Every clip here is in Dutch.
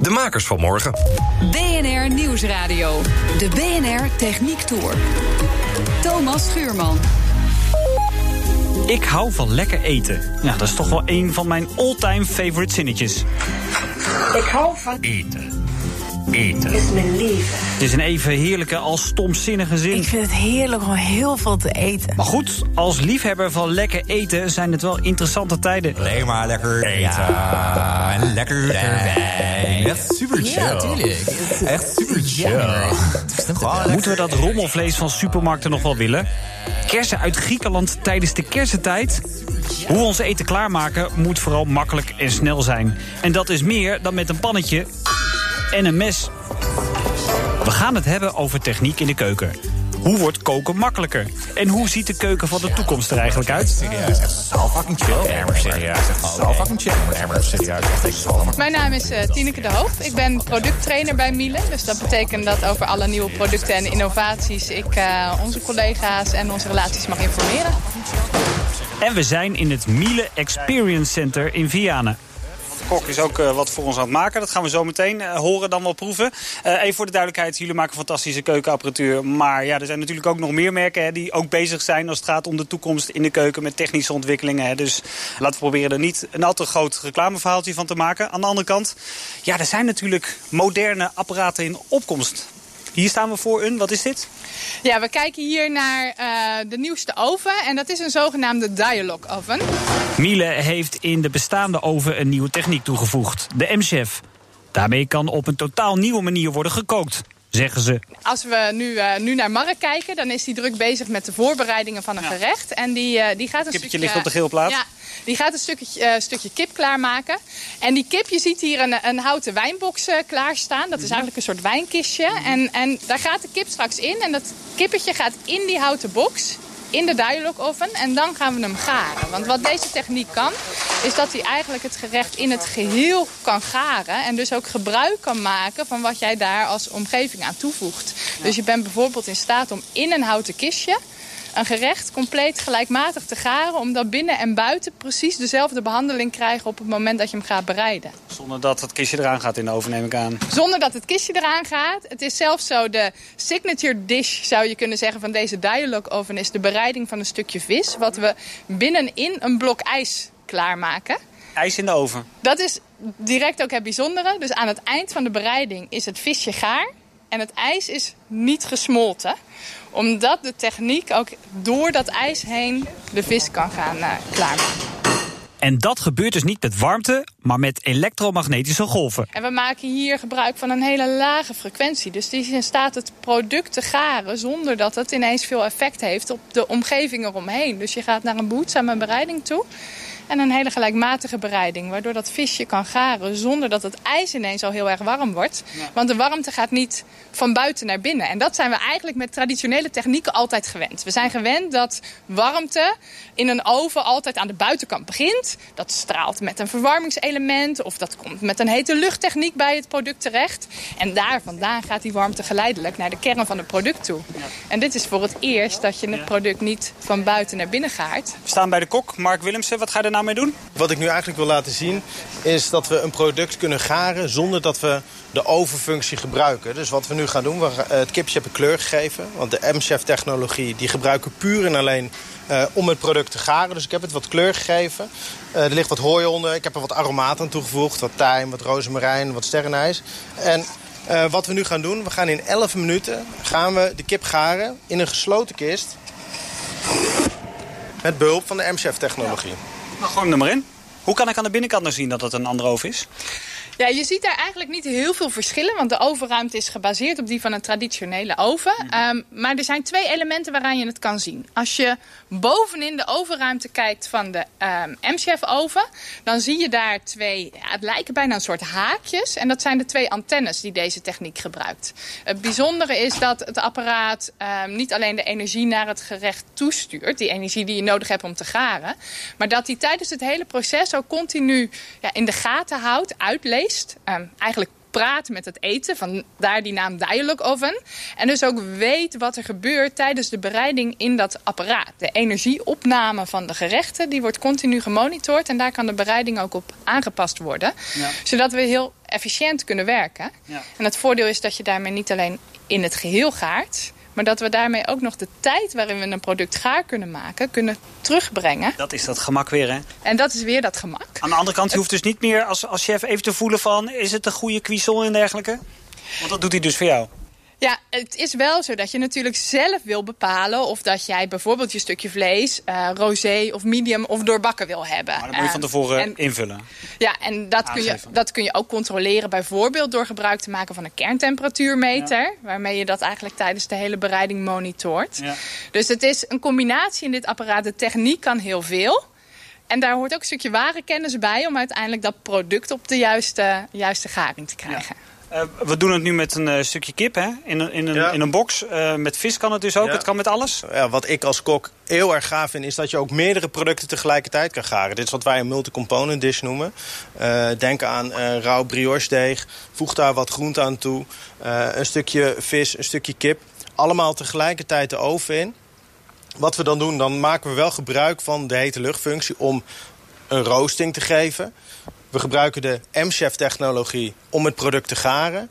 De makers van morgen. BNR Nieuwsradio. De BNR Techniek Tour. Thomas Schuurman. Ik hou van lekker eten. Ja, dat is toch wel een van mijn all-time favorite zinnetjes. Ik hou van Eten. Eten. is mijn leven. Het is een even heerlijke als stomzinnige zin. Ik vind het heerlijk om heel veel te eten. Maar goed, als liefhebber van lekker eten zijn het wel interessante tijden. Alleen maar lekker eten. En lekker wijn. Echt super chill. Ja, tuurlijk. Echt super chill. Moeten we dat rommelvlees van supermarkten nog wel willen? Kersen uit Griekenland tijdens de kersentijd? Hoe we ons eten klaarmaken moet vooral makkelijk en snel zijn. En dat is meer dan met een pannetje en een mes. We gaan het hebben over techniek in de keuken. Hoe wordt koken makkelijker? En hoe ziet de keuken van de toekomst er eigenlijk uit? Serieus, echt zo fucking chill. Ja, maar serieus, echt zo fucking chill. Serieus, echt. Mijn naam is eh, Tineke de Hoofd. Ik ben producttrainer bij Miele. Dus dat betekent dat over alle nieuwe producten en innovaties... ik eh, onze collega's en onze relaties mag informeren. En we zijn in het Miele Experience Center in Vianen. Kok is ook eh, wat voor ons aan het maken. Dat gaan we zo meteen eh, horen, dan wel proeven. Eh, even voor de duidelijkheid, jullie maken fantastische keukenapparatuur. Maar ja, er zijn natuurlijk ook nog meer merken hè, die ook bezig zijn... als het gaat om de toekomst in de keuken met technische ontwikkelingen. Hè. Dus laten we proberen er niet een al te groot reclameverhaaltje van te maken. Aan de andere kant, ja, er zijn natuurlijk moderne apparaten in opkomst. Hier staan we voor een, wat is dit? Ja, we kijken hier naar eh, de nieuwste oven. En dat is een zogenaamde dialog oven. Miele heeft in de bestaande oven een nieuwe techniek toegevoegd. De M-Chef. Daarmee kan op een totaal nieuwe manier worden gekookt, zeggen ze. Als we nu, eh, nu naar Mark kijken, dan is hij druk bezig met de voorbereidingen van een gerecht. En die, eh, die gaat een Kippetje stukje... ligt op de gele plaat. Ja, die gaat een stukje, eh, stukje kip klaarmaken. En die kip, je ziet hier een, een houten wijnbox eh, klaarstaan. Dat is eigenlijk een soort wijnkistje. En, en daar gaat de kip straks in. En dat kippetje gaat in die houten box in de dialog oven en dan gaan we hem garen. Want wat deze techniek kan, is dat hij eigenlijk het gerecht in het geheel kan garen. En dus ook gebruik kan maken van wat jij daar als omgeving aan toevoegt. Dus je bent bijvoorbeeld in staat om in een houten kistje een gerecht compleet gelijkmatig te garen... omdat binnen en buiten precies dezelfde behandeling krijgen op het moment dat je hem gaat bereiden. Zonder dat het kistje eraan gaat in de oven, neem ik aan. Zonder dat het kistje eraan gaat. Het is zelfs zo de signature dish, zou je kunnen zeggen, van deze dialog oven... is de bereiding van een stukje vis, wat we binnenin een blok ijs klaarmaken. IJs in de oven. Dat is direct ook het bijzondere. Dus aan het eind van de bereiding is het visje gaar. En het ijs is niet gesmolten. Omdat de techniek ook door dat ijs heen de vis kan gaan uh, klaarmaken. En dat gebeurt dus niet met warmte, maar met elektromagnetische golven. En we maken hier gebruik van een hele lage frequentie. Dus die is in staat het product te garen zonder dat het ineens veel effect heeft op de omgeving eromheen. Dus je gaat naar een behoedzame bereiding toe. En een hele gelijkmatige bereiding, waardoor dat visje kan garen zonder dat het ijs ineens al heel erg warm wordt. Want de warmte gaat niet van buiten naar binnen. En dat zijn we eigenlijk met traditionele technieken altijd gewend. We zijn gewend dat warmte in een oven altijd aan de buitenkant begint. Dat straalt met een verwarmingselement of dat komt met een hete luchttechniek bij het product terecht. En daar vandaan gaat die warmte geleidelijk naar de kern van het product toe. En dit is voor het eerst dat je het product niet van buiten naar binnen gaart. We staan bij de kok, Mark Willemsen. Wat ga je er nou mee doen? Wat ik nu eigenlijk wil laten zien is dat we een product kunnen garen zonder dat we de ovenfunctie gebruiken. Dus wat we nu gaan doen, we, eh, het kipje hebben kleur gegeven. Want de M-Chef technologie die gebruiken puur en alleen eh, om het product te garen. Dus ik heb het wat kleur gegeven. Eh, er ligt wat hooi onder. Ik heb er wat aromaat aan toegevoegd. Wat tijm, wat rozemarijn, wat sterrenijs. En wat we nu gaan doen, we gaan in 11 minuten gaan we de kip garen in een gesloten kist. Met behulp van de M-Chef technologie. Nou, gooi hem er maar in. Hoe kan ik aan de binnenkant nou zien dat het een andere oven is? Ja, je ziet daar eigenlijk niet heel veel verschillen, want de ovenruimte is gebaseerd op die van een traditionele oven. Um, maar er zijn twee elementen waaraan je het kan zien. Als je bovenin de ovenruimte kijkt van de um, M-Chef oven, dan zie je daar twee, ja, het lijken bijna een soort haakjes. En dat zijn de twee antennes die deze techniek gebruikt. Het bijzondere is dat het apparaat um, niet alleen de energie naar het gerecht toestuurt, die energie die je nodig hebt om te garen, maar dat die tijdens het hele proces ook continu ja, in de gaten houdt, Um, eigenlijk praat met het eten, van daar die naam Oven. En dus ook weet wat er gebeurt tijdens de bereiding in dat apparaat. De energieopname van de gerechten, die wordt continu gemonitord. En daar kan de bereiding ook op aangepast worden. Ja. Zodat we heel efficiënt kunnen werken. Ja. En het voordeel is dat je daarmee niet alleen in het geheel gaart... Maar dat we daarmee ook nog de tijd waarin we een product gaar kunnen maken, kunnen terugbrengen. Dat is dat gemak weer, hè? En dat is weer dat gemak. Aan de andere kant, je hoeft dus niet meer als, als chef even te voelen van... is het een goede cuisson en dergelijke? Want dat doet hij dus voor jou. Ja, het is wel zo dat je natuurlijk zelf wil bepalen... of dat jij bijvoorbeeld je stukje vlees, uh, rosé of medium of doorbakken wil hebben. Maar dat moet je van tevoren en, invullen. Ja, en dat kun, je, dat kun je ook controleren bijvoorbeeld... door gebruik te maken van een kerntemperatuurmeter... Ja. waarmee je dat eigenlijk tijdens de hele bereiding monitort. Ja. Dus het is een combinatie in dit apparaat. De techniek kan heel veel... En daar hoort ook een stukje ware kennis bij om uiteindelijk dat product op de juiste, juiste garing te krijgen. Ja. Uh, we doen het nu met een uh, stukje kip, hè? In, een, in, een, ja. in een box. Uh, met vis kan het dus ook. Ja. Het kan met alles. Ja, wat ik als kok heel erg gaaf vind... is dat je ook meerdere producten tegelijkertijd kan garen. Dit is wat wij een multi-component dish noemen. denk aan rauw brioche deeg. Voeg daar wat groente aan toe. een stukje vis, een stukje kip. Allemaal tegelijkertijd de oven in. Wat we dan doen, dan maken we wel gebruik van de hete luchtfunctie... om een roosting te geven... We gebruiken de M-Chef technologie om het product te garen.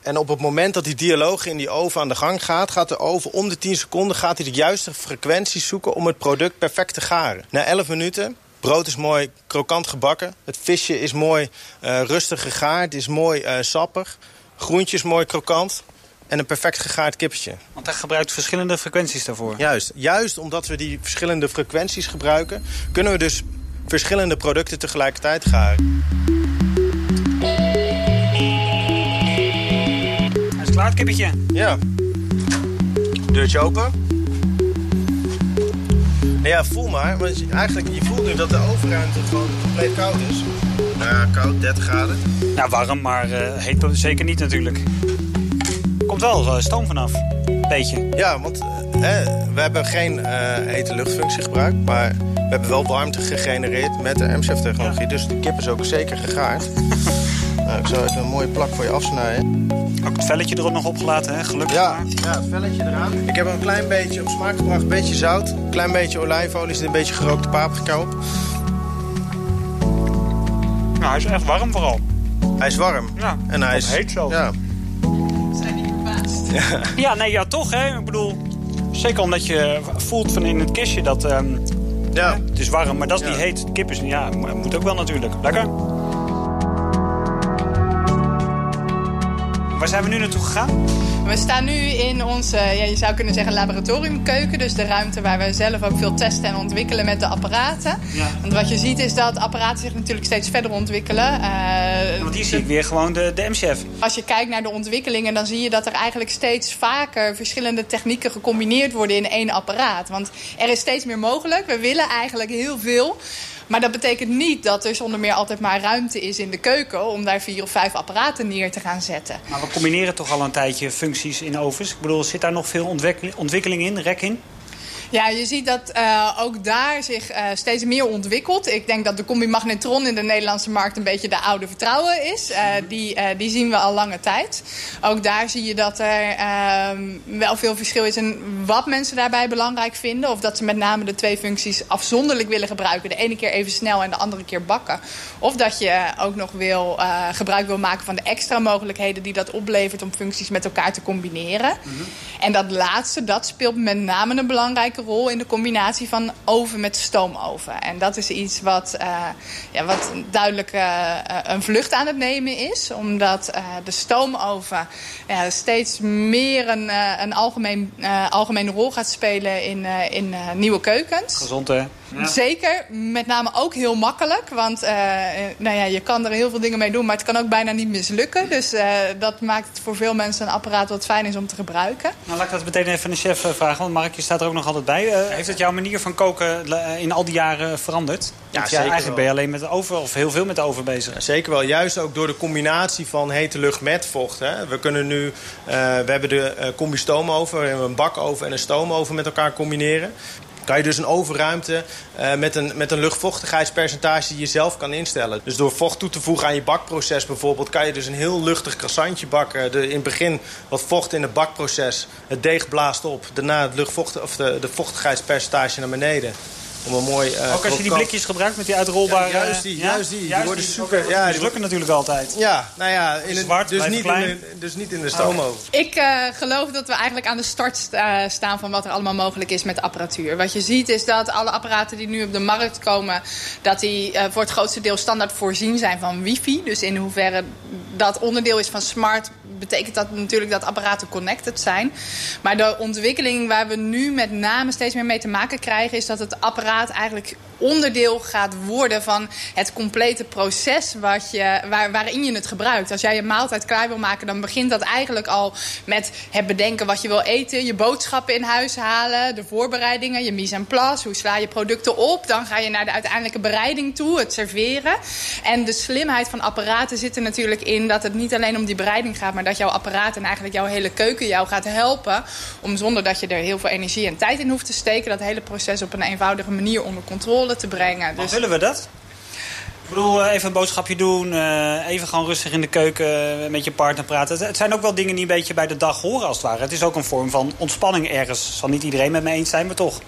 En op het moment dat die dialoog in die oven aan de gang gaat... gaat de oven om de 10 seconden gaat hij de juiste frequentie zoeken... om het product perfect te garen. Na 11 minuten, brood is mooi krokant gebakken. Het visje is mooi uh, rustig gegaard, is mooi uh, sappig. Groentjes mooi krokant. En een perfect gegaard kippetje. Want hij gebruikt verschillende frequenties daarvoor. Juist. Juist omdat we die verschillende frequenties gebruiken... kunnen we dus verschillende producten tegelijkertijd garen. Hij is klaar, het kippetje. Ja. Deurtje open. Ja, voel maar. Want eigenlijk, je voelt nu dat de overruimte gewoon compleet koud is. Nou ja, koud, 30 graden. Nou, warm, maar uh, heet zeker niet natuurlijk. Komt wel uh, stoom vanaf. Beetje. Ja, want uh, we hebben geen hete luchtfunctie gebruikt. Maar we hebben wel warmte gegenereerd met de M-Chef-technologie. Dus de kip is ook zeker gegaard. nou, ik zou even een mooie plak voor je afsnijden. Ook het velletje er ook nog opgelaten, hè? Gelukkig ja, ja, het velletje eraan. Ik heb een klein beetje op smaak gebracht. Een beetje zout, een klein beetje olijfolie. Er zit een beetje gerookte paprika op. Nou, hij is echt warm vooral. Hij is warm. Ja, en hij is heet zo. Ja. Zijn niet verbaasd. Ja. ja, nee, ja, toch, hè? Ik bedoel, zeker omdat je voelt van in het kistje dat... Um, ja. Het is warm, maar dat is ja. niet heet. De kip is, ja, moet ook wel natuurlijk. Lekker. Waar zijn we nu naartoe gegaan? We staan nu in onze, ja, je zou kunnen zeggen, laboratoriumkeuken. Dus de ruimte waar we zelf ook veel testen en ontwikkelen met de apparaten. Ja. Want wat je ziet is dat apparaten zich natuurlijk steeds verder ontwikkelen. Uh, Want hier zie ik weer gewoon de, de M-chef. Als je kijkt naar de ontwikkelingen, dan zie je dat er eigenlijk steeds vaker verschillende technieken gecombineerd worden in één apparaat. Want er is steeds meer mogelijk. We willen eigenlijk heel veel. Maar dat betekent niet dat er zonder meer altijd maar ruimte is in de keuken... om daar vier of vijf apparaten neer te gaan zetten. Maar we combineren toch al een tijdje functies in ovens. Ik bedoel, zit daar nog veel ontwikkeling in, rek in? Ja, je ziet dat uh, ook daar zich uh, steeds meer ontwikkelt. Ik denk dat de combi-magnetron in de Nederlandse markt een beetje de oude vertrouwen is. Uh, die, die zien we al lange tijd. Ook daar zie je dat er ehm, wel veel verschil is in wat mensen daarbij belangrijk vinden. Of dat ze met name de twee functies afzonderlijk willen gebruiken. De ene keer even snel en de andere keer bakken. Of dat je ook nog wil, gebruik wil maken van de extra mogelijkheden die dat oplevert om functies met elkaar te combineren. Mm -hmm. En dat laatste, dat speelt met name een belangrijke rol in de combinatie van oven met stoomoven. En dat is iets wat, uh, ja, wat duidelijk uh, een vlucht aan het nemen is. Omdat uh, de stoomoven steeds meer een, een algemeen, algemene rol gaat spelen in, in nieuwe keukens. Gezond hè? Zeker, met name ook heel makkelijk. Want nou ja, je kan er heel veel dingen mee doen, maar het kan ook bijna niet mislukken. Dus dat maakt het voor veel mensen een apparaat wat fijn is om te gebruiken. Nou, laat ik dat meteen even aan de chef vragen, want Mark, je staat er ook nog altijd bij. Uh, heeft het jouw manier van koken in al die jaren veranderd? Ja, want eigenlijk wel. ben je alleen met de oven, of heel veel met de oven bezig. Ja, zeker wel, juist ook door de combinatie van hete lucht met vocht. Hè. We kunnen nu, we hebben de combi stoomoven, we hebben een bakoven en een stoomoven met elkaar combineren kan je dus een ovenruimte uh, met, een, met een luchtvochtigheidspercentage die je zelf kan instellen. Dus door vocht toe te voegen aan je bakproces bijvoorbeeld... kan je dus een heel luchtig croissantje bakken. De, in het begin wat vocht in het bakproces. Het deeg blaast op. Daarna het luchtvocht, of de, de vochtigheidspercentage naar beneden. Om een mooi, uh, Ook als je die blikjes gebruikt met die uitrolbare... Ja, juist die, ja? juist die. Juist die worden die. super... Ja, die lukken natuurlijk altijd. Ja, nou ja, in het, Zwart, dus, niet klein. in de, dus niet in de stoomoven. Ik uh, geloof dat we eigenlijk aan de start sta, staan van wat er allemaal mogelijk is met apparatuur. Wat je ziet is dat alle apparaten die nu op de markt komen... dat die uh, voor het grootste deel standaard voorzien zijn van wifi. Dus in hoeverre dat onderdeel is van smart... betekent dat natuurlijk dat apparaten connected zijn. Maar de ontwikkeling waar we nu met name steeds meer mee te maken krijgen... is dat het apparaat eigenlijk onderdeel gaat worden van het complete proces wat je, waar, waarin je het gebruikt. Als jij een maaltijd klaar wil maken, dan begint dat eigenlijk al met het bedenken wat je wil eten, je boodschappen in huis halen, de voorbereidingen, je mise en place, hoe sla je producten op. Dan ga je naar de uiteindelijke bereiding toe, het serveren. En de slimheid van apparaten zit er natuurlijk in dat het niet alleen om die bereiding gaat, maar dat jouw apparaat en eigenlijk jouw hele keuken jou gaat helpen om zonder dat je er heel veel energie en tijd in hoeft te steken, dat hele proces op een eenvoudige manier onder controle te brengen. Dus... willen we dat? Ik bedoel, even een boodschapje doen, even gewoon rustig in de keuken met je partner praten. Het zijn ook wel dingen die een beetje bij de dag horen als het ware. Het is ook een vorm van ontspanning ergens. Zal niet iedereen met me eens zijn, maar toch.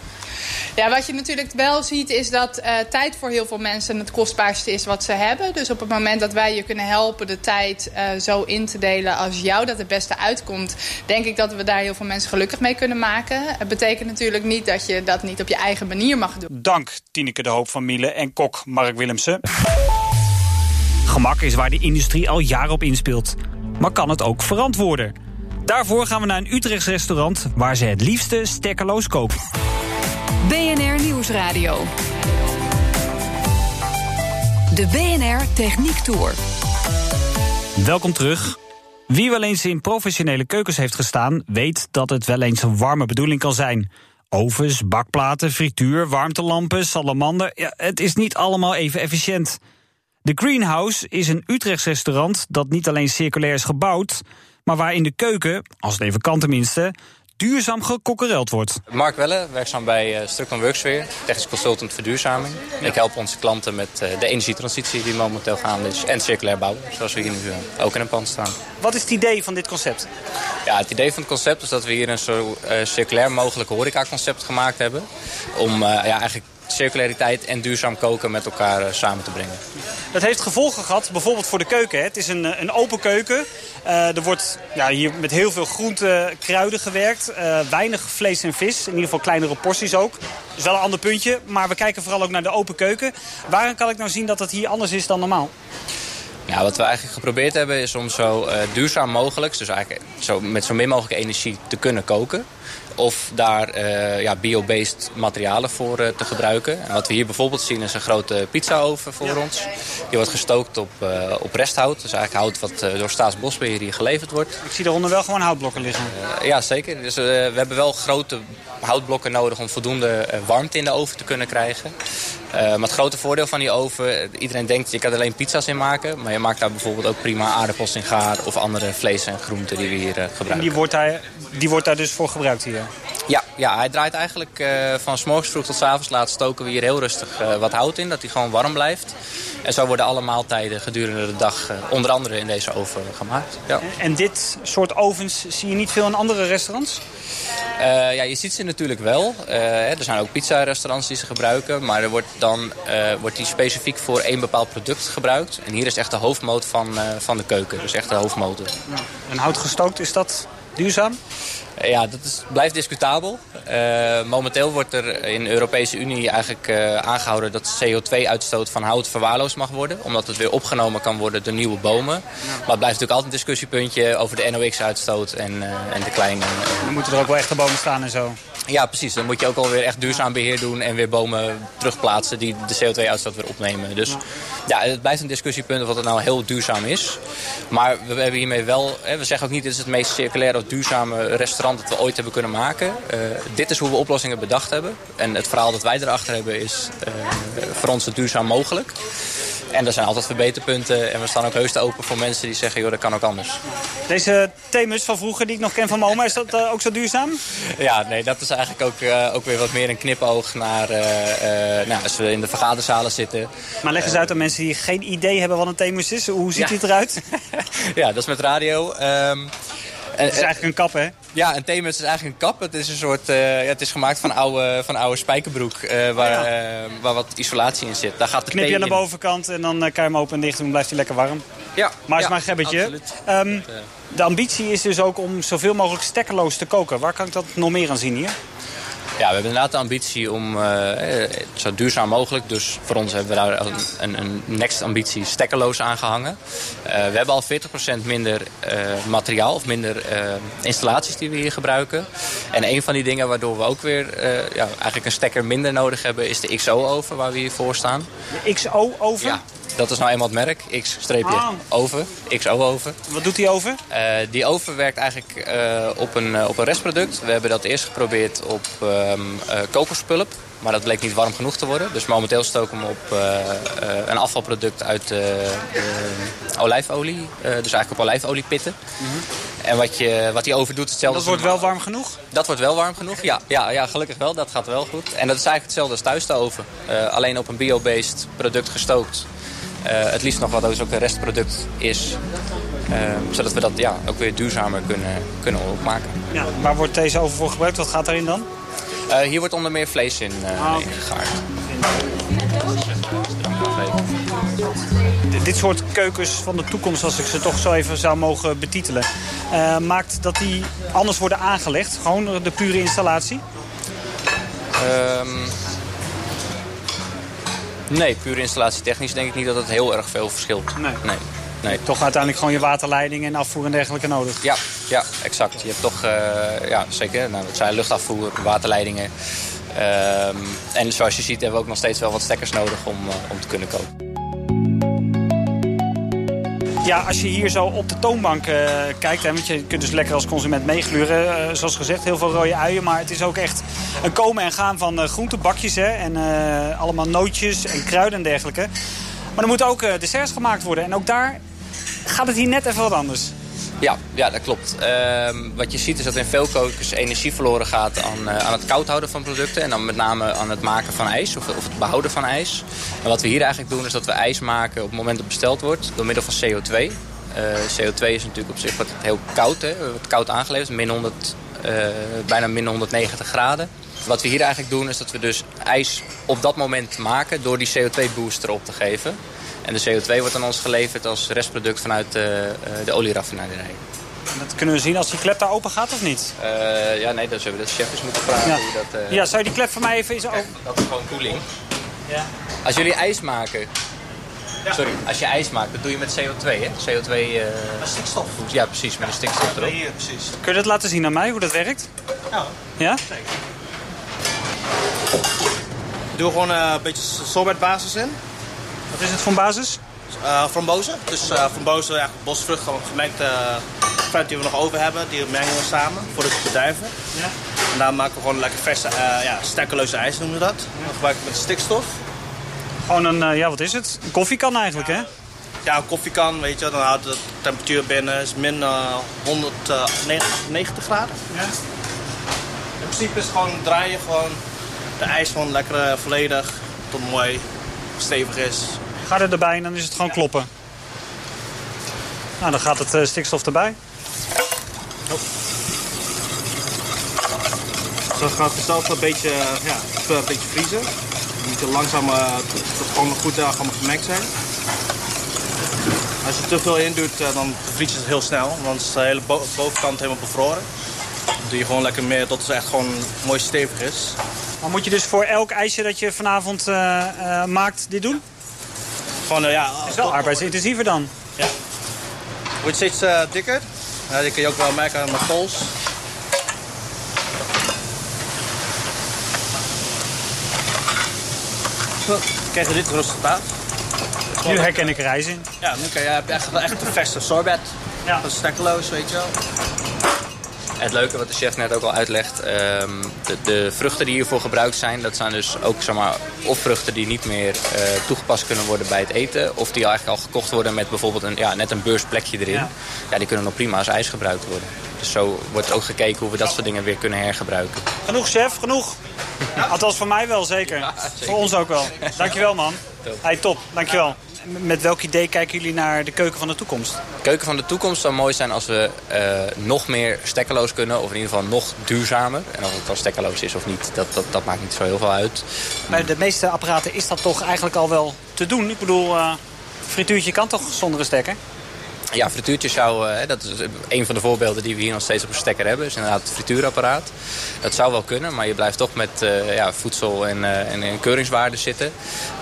Ja, wat je natuurlijk wel ziet is dat uh, tijd voor heel veel mensen het kostbaarste is wat ze hebben. Dus op het moment dat wij je kunnen helpen de tijd uh, zo in te delen als jou dat het beste uitkomt... denk ik dat we daar heel veel mensen gelukkig mee kunnen maken. Het betekent natuurlijk niet dat je dat niet op je eigen manier mag doen. Dank Tineke de Hoop van Miele en kok Mark Willemsen. Gemak is waar de industrie al jaren op inspeelt. Maar kan het ook verantwoorden? Daarvoor gaan we naar een Utrechts restaurant... waar ze het liefste stekkerloos koken. BNR Nieuwsradio. De BNR Techniek Tour. Welkom terug. Wie wel eens in professionele keukens heeft gestaan, weet dat het wel eens een warme bedoeling kan zijn. Ovens, bakplaten, frituur, warmtelampen, salamander. Ja, het is niet allemaal even efficiënt. De Greenhouse is een Utrechts restaurant dat niet alleen circulair is gebouwd, maar waar in de keuken, als het even kan tenminste, duurzaam gekokkereld wordt. Mark Welle, werkzaam bij uh, Strukman Worksfeer, technisch consultant verduurzaming. Ik help onze klanten met uh, de energietransitie die momenteel gaande is en circulair bouwen, zoals we hier nu uh, ook in een pand staan. Wat is het idee van dit concept? Ja, het idee van het concept is dat we hier een zo circulair mogelijk horecaconcept gemaakt hebben. Om ja, eigenlijk circulariteit en duurzaam koken met elkaar uh, samen te brengen. Dat heeft gevolgen gehad, bijvoorbeeld voor de keuken. Hè. Het is een, een open keuken. Uh, er wordt ja, hier met heel veel groenten, kruiden gewerkt. Uh, weinig vlees en vis, in ieder geval kleinere porties ook. Dat is wel een ander puntje, maar we kijken vooral ook naar de open keuken. Waarom kan ik nou zien dat het hier anders is dan normaal? Ja, wat we eigenlijk geprobeerd hebben is om zo uh, duurzaam mogelijk, dus eigenlijk zo, met zo min mogelijk energie te kunnen koken. Of daar uh, ja, bio-based materialen voor uh, te gebruiken. En wat we hier bijvoorbeeld zien is een grote pizzaoven voor ons. Die wordt gestookt op, uh, op resthout. Dus eigenlijk hout wat door Staatsbosbeheer hier geleverd wordt. Ik zie eronder wel gewoon houtblokken liggen. ja, zeker. Dus we hebben wel grote houtblokken nodig om voldoende warmte in de oven te kunnen krijgen. maar het grote voordeel van die oven, iedereen denkt je kan er alleen pizza's in maken. Maar je maakt daar bijvoorbeeld ook prima aardappels in gaar of andere vlees en groenten die we hier gebruiken. En die wordt daar, die wordt daar dus voor gebruikt hier? Ja, ja hij draait eigenlijk uh, van s morgens vroeg tot s avonds laat stoken we hier heel rustig uh, wat hout in. Dat hij gewoon warm blijft. En zo worden alle maaltijden gedurende de dag uh, onder andere in deze oven gemaakt. Ja. En dit soort ovens zie je niet veel in andere restaurants? ja, je ziet ze natuurlijk wel. er zijn ook pizza-restaurants die ze gebruiken. Maar er wordt dan wordt die specifiek voor één bepaald product gebruikt. En hier is echt de hoofdmoot van, van de keuken. Dus echt de hoofdmotor. Ja. En hout gestookt, is dat duurzaam? Ja, dat is, blijft discutabel. Uh, momenteel wordt er in de Europese Unie eigenlijk uh, aangehouden dat CO2-uitstoot van hout verwaarloosd mag worden. Omdat het weer opgenomen kan worden door nieuwe bomen. Maar het blijft natuurlijk altijd een discussiepuntje over de NOx-uitstoot en, uh, en de kleine... Dan moeten er ook wel echte bomen staan en zo. Ja, precies. Dan moet je ook alweer echt duurzaam beheer doen en weer bomen terugplaatsen die de CO2-uitstoot weer opnemen. Dus ja, het blijft een discussiepunt of wat het nou heel duurzaam is. Maar we hebben hiermee wel, hè, we zeggen ook niet dit is het meest circulaire of duurzame restaurant dat we ooit hebben kunnen maken. Uh, dit is hoe we oplossingen bedacht hebben. En het verhaal dat wij erachter hebben is uh, voor ons het duurzaam mogelijk. En er zijn altijd verbeterpunten. En we staan ook heus te open voor mensen die zeggen, joh, dat kan ook anders. Deze themus van vroeger die ik nog ken van mijn oma, is dat uh, ook zo duurzaam? Ja, nee, dat is eigenlijk ook, uh, ook weer wat meer een knipoog naar uh, nou, als we in de vergaderzalen zitten. Maar leg eens uit aan mensen die geen idee hebben wat een themus is. Hoe ziet ja. eruit? ja, dat is met radio. Um, het is eigenlijk een kap, hè? Ja, een theemuts is eigenlijk een kap. Het is, een soort, uh, ja, het is gemaakt van oude, van oude spijkerbroek uh, waar, uh, waar wat isolatie in zit. Daar gaat de Knip je aan de bovenkant en dan kan je hem open en dicht doen. Dan blijft hij lekker warm. Ja. Maar is ja, maar een gebbetje. Um, de ambitie is dus ook om zoveel mogelijk stekkerloos te koken. Waar kan ik dat nog meer aan zien hier? Ja, we hebben inderdaad de ambitie om uh, zo duurzaam mogelijk. Dus voor ons hebben we daar een, een, een next ambitie stekkerloos aangehangen. Uh, we hebben al 40% minder uh, materiaal of minder installaties die we hier gebruiken. En een van die dingen waardoor we ook weer ja, eigenlijk een stekker minder nodig hebben... is de XO-oven waar we hier voor staan. De XO-oven? Ja. Dat is nou eenmaal het merk. X-oven. XO-oven. Wat doet die oven? Uh, die oven werkt eigenlijk uh, op, een, op een restproduct. We hebben dat eerst geprobeerd op um, kokospulp. Maar dat bleek niet warm genoeg te worden. Dus momenteel stoken we hem op een afvalproduct uit olijfolie. dus eigenlijk op olijfoliepitten. Mm -hmm. En wat, je, wat die oven doet, hetzelfde. Dat wordt wel warm genoeg? Dat wordt wel warm genoeg, ja. Ja, ja gelukkig wel. Dat gaat wel goed. En dat is eigenlijk hetzelfde als thuis de oven. alleen op een bio-based product gestookt. Uh, het liefst nog wat dus ook een restproduct is. Uh, zodat we dat ja, ook weer duurzamer kunnen, kunnen opmaken. Ja, waar wordt deze oven voor gebruikt? Wat gaat erin dan? Uh, hier wordt onder meer vlees in, oh, okay. ingegaard. Dit soort keukens van de toekomst, als ik ze toch zo even zou mogen betitelen... maakt dat die anders worden aangelegd? Gewoon de pure installatie? Um, Nee, pure installatietechnisch denk ik niet dat het heel erg veel verschilt. Nee. nee. Nee. Toch uiteindelijk gewoon je waterleiding en afvoer en dergelijke nodig. Ja, ja exact. Je hebt toch, uh, ja zeker, nou, dat zijn luchtafvoer, waterleidingen. Um, en zoals je ziet hebben we ook nog steeds wel wat stekkers nodig om, uh, om te kunnen koken. Ja, als je hier zo op de toonbank uh, kijkt, hè, want je kunt dus lekker als consument meegluren. Zoals gezegd, heel veel rode uien, maar het is ook echt een komen en gaan van groentebakjes. Hè, en allemaal nootjes en kruiden en dergelijke. Maar er moeten ook desserts gemaakt worden. En ook daar gaat het hier net even wat anders. Ja, ja dat klopt. Uh, wat je ziet is dat in veel kokers energie verloren gaat aan, uh, aan het koud houden van producten. En dan met name aan het maken van ijs of, of, het behouden van ijs. En wat we hier eigenlijk doen is dat we ijs maken op het moment dat besteld wordt door middel van CO2. Uh, CO2 is natuurlijk op zich wat heel koud, hè, wat koud aangeleverd, min 100, uh, bijna min 190 graden. Wat we hier eigenlijk doen is dat we dus ijs op dat moment maken door die CO2-boost erop te geven. En de CO2 wordt aan ons geleverd als restproduct vanuit de, uh, de olieraffinaderij. Dat kunnen we zien als die klep daar open gaat of niet? Uh, ja, nee, dat zullen we de chef eens moeten vragen. Ja. Hoe dat, uh... ja, zou je die klep voor mij even... Is ook... Dat is gewoon koeling. Ja. Als jullie ijs maken... Ja. Sorry, als je ijs maakt, dat doe je met CO2, hè? CO2... Uh... stikstof. Ja, precies, met een stikstof erop. Hier, precies. Kun je dat laten zien aan mij, hoe dat werkt? Ja. Ja? Zeker. Doe gewoon een beetje sorbetbasis in. Wat is het voor basis? Uh, frambozen. Dus uh, frambozen, ja, bosvrucht, gewoon gemengde fruit die we nog over hebben. Die mengen we samen voordat we bedrijven. Ja. En daar maken we gewoon lekker verse, uh, ja, sterkeloze ijs noemen we dat. Ja. Dan gebruiken we met stikstof. Gewoon een, ja wat is het? Een koffiekan eigenlijk hè? Ja, een koffiekan, weet je, dan houdt de temperatuur binnen is min 190 graden. Ja. In principe is gewoon draaien, gewoon de ijs gewoon lekker volledig tot mooi stevig is. Ga er erbij en dan is het gewoon kloppen. Nou, dan gaat het uh, stikstof erbij. Oh. Zo gaat het zelf een beetje, ja, een beetje vriezen. Je moet je langzaam uh, tot het gewoon goed uh, allemaal gemengd zijn. Als je te veel in doet, uh, dan vriest het heel snel. Want is de hele bo bovenkant helemaal bevroren. doe je gewoon lekker meer tot het echt gewoon mooi stevig is. Maar moet je dus voor elk ijsje dat je vanavond eh, eh, maakt dit doen? Gewoon, eh, ja... Het is wel arbeidsintensiever dan. Ja. Wordt steeds dikker. Ja, die kun je ook wel merken aan mijn pols. Krijg je dit resultaat. Nu herken ik er ijs in. Ja, nu kan je, heb je echt, echt een verse sorbet. Ja. Dat is stekkeloos, weet je wel. Het leuke wat de chef net ook al uitlegt, ehm, de, de vruchten die hiervoor gebruikt zijn, dat zijn dus ook zeg maar, of vruchten die niet meer eh, toegepast kunnen worden bij het eten, of die eigenlijk al gekocht worden met bijvoorbeeld een, ja, net een beursplekje erin. Ja. Ja. die kunnen nog prima als ijs gebruikt worden. Dus zo wordt ook gekeken hoe we dat soort dingen weer kunnen hergebruiken. Genoeg, chef, genoeg. Althans voor mij wel, zeker. Voor ons ook wel. Dankjewel, man. Hey, top, dankjewel. Met welk idee kijken jullie naar de keuken van de toekomst? De keuken van de toekomst zou mooi zijn als we eh, nog meer stekkeloos kunnen. Of in ieder geval nog duurzamer. En of het dan stekkeloos is of niet, dat, dat, dat maakt niet zo heel veel uit. Bij de meeste apparaten is dat toch eigenlijk al wel te doen. Ik bedoel, eh frituurtje kan toch zonder een stekker? Ja, frituurtjes zou, eh, dat is een van de voorbeelden die we hier nog steeds op een stekker hebben. is inderdaad het frituurapparaat. Dat zou wel kunnen, maar je blijft toch met eh, ja, voedsel en, eh, en, en keuringswaarden zitten.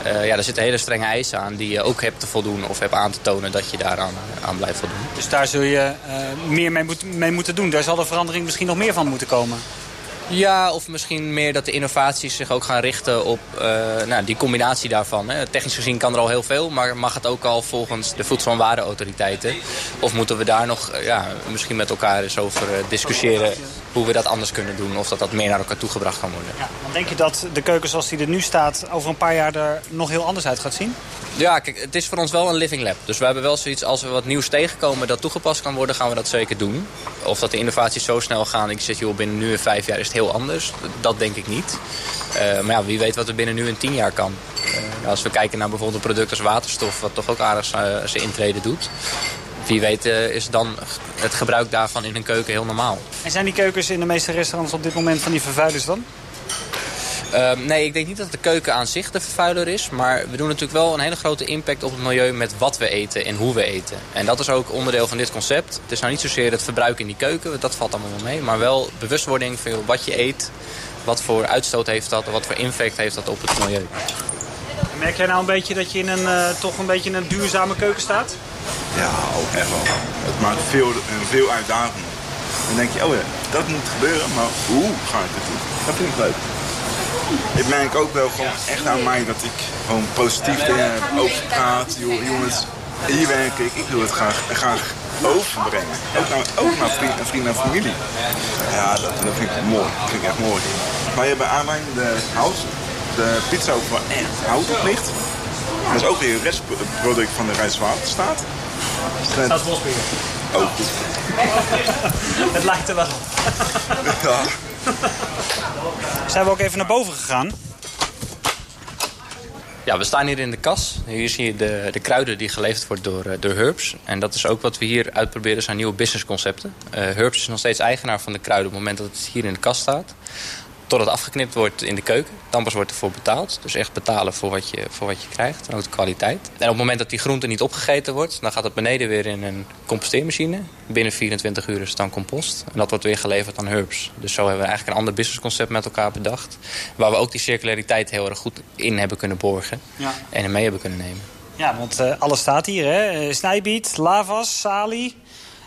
Ja, daar zitten hele strenge eisen aan die je ook hebt te voldoen of hebt aan te tonen dat je daaraan aan blijft voldoen. Dus daar zul je meer mee, moet, mee moeten doen. Daar zal de verandering misschien nog meer van moeten komen. Ja, of misschien meer dat de innovaties zich ook gaan richten op eh, nou, die combinatie daarvan. Hè. Technisch gezien kan er al heel veel, maar mag het ook al volgens de Voedsel- en Warenautoriteiten? Of moeten we daar nog eh, ja, misschien met elkaar eens over eh, discussiëren hoe we dat anders kunnen doen? Of dat dat meer naar elkaar toegebracht kan worden? Ja, dan denk je dat de keuken zoals die er nu staat over een paar jaar er nog heel anders uit gaat zien? Ja, kijk, het is voor ons wel een living lab. Dus we hebben wel zoiets, als we wat nieuws tegenkomen dat toegepast kan worden, gaan we dat zeker doen. Of dat de innovaties zo snel gaan, ik zeg joh, binnen nu en vijf jaar is het heel anders. Dat denk ik niet. Eh, maar ja, wie weet wat er binnen nu en tien jaar kan. Eh, als we kijken naar bijvoorbeeld een product als waterstof, wat toch ook aardig eh, zijn intrede doet. Wie weet eh, is dan het gebruik daarvan in een keuken heel normaal. En zijn die keukens in de meeste restaurants op dit moment van die vervuilers dan? Ehm, nee, ik denk niet dat de keuken aan zich de vervuiler is. Maar we doen natuurlijk wel een hele grote impact op het milieu met wat we eten en hoe we eten. En dat is ook onderdeel van dit concept. Het is nou niet zozeer het verbruik in die keuken, want dat valt allemaal wel mee. Maar wel bewustwording van wat je eet, wat voor uitstoot heeft dat, wat voor impact heeft dat op het milieu. Merk jij nou een beetje dat je in een, eh, toch een beetje in een duurzame keuken staat? Ja, ook echt wel. Het maakt veel, veel uitdagender. Dan denk je, oh ja, dat moet gebeuren, maar hoe ga ik het doen? Dat vind ik leuk. Ik merk ook wel gewoon echt aan mij dat ik gewoon positief dingen heb, open praat. Joh, jongens, hier werk ik, ik wil het graag, graag overbrengen. Ook naar, ook naar vrienden, en familie. Ja, dat, dat vind ik mooi. Dat vind ik echt mooi. Wij hebben aan mij de hout, de pizza ook wel echt hout op. Dat is ook weer een restproduct van de Rijkswaterstaat. Staat Bosbeer. Oh, Het lijkt er wel op. ja. Zijn we ook even naar boven gegaan? Ja, we staan hier in de kas. Hier zie je de, de kruiden die geleverd worden door, eh, door Herbs. En dat is ook wat we hier uitproberen, zijn nieuwe businessconcepten. Eh Herbs is nog steeds eigenaar van de kruiden op het moment dat het hier in de kas staat. Tot het afgeknipt wordt in de keuken. Dan pas wordt ervoor betaald. Dus echt betalen voor wat, je, voor wat je krijgt. En ook de kwaliteit. En op het moment dat die groente niet opgegeten wordt... dan gaat het beneden weer in een composteermachine. Binnen 24 uur is het dan compost. En dat wordt weer geleverd aan Herbs. Dus zo hebben we eigenlijk een ander businessconcept met elkaar bedacht. Waar we ook die circulariteit heel erg goed in hebben kunnen borgen. Ja. En mee hebben kunnen nemen. Ja, want eh, alles staat hier, hè? Eh, Snijbiet, lavas, salie.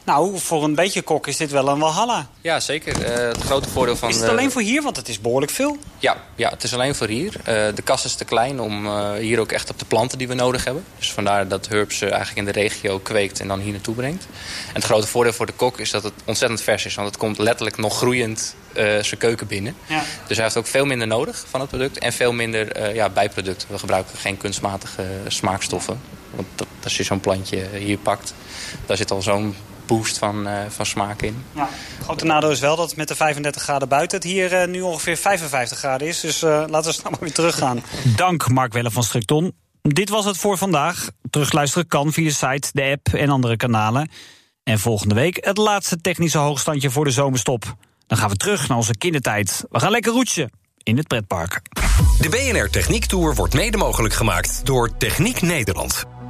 Nou, voor een beetje kok is dit wel een walhalla. Ja, zeker. Eh, het grote voordeel van... Is het alleen voor hier? Want het is behoorlijk veel. Ja, ja, het is alleen voor hier. Eh, de kas is te klein om eh, hier ook echt op de planten die we nodig hebben. Dus vandaar dat Herbs eigenlijk in de regio kweekt en dan hier naartoe brengt. En het grote voordeel voor de kok is dat het ontzettend vers is. Want het komt letterlijk nog groeiend zijn keuken binnen. Ja. Dus hij heeft ook veel minder nodig van het product. En veel minder ja, bijproducten. We gebruiken geen kunstmatige smaakstoffen. Want dat, als je zo'n plantje hier pakt, daar zit al zo'n boost van, eh, van smaak in. Ja. Het grote nadeel is wel dat met de 35 graden buiten het hier eh, nu ongeveer 55 graden is. Dus eh, laten we snel maar weer teruggaan. Dank Mark Welle van Strikton. Dit was het voor vandaag. Terugluisteren kan via de site, de app en andere kanalen. En volgende week het laatste technische hoogstandje voor de zomerstop. Dan gaan we terug naar onze kindertijd. We gaan lekker roetsen in het pretpark. De BNR Techniek Tour wordt mede mogelijk gemaakt door Techniek Nederland.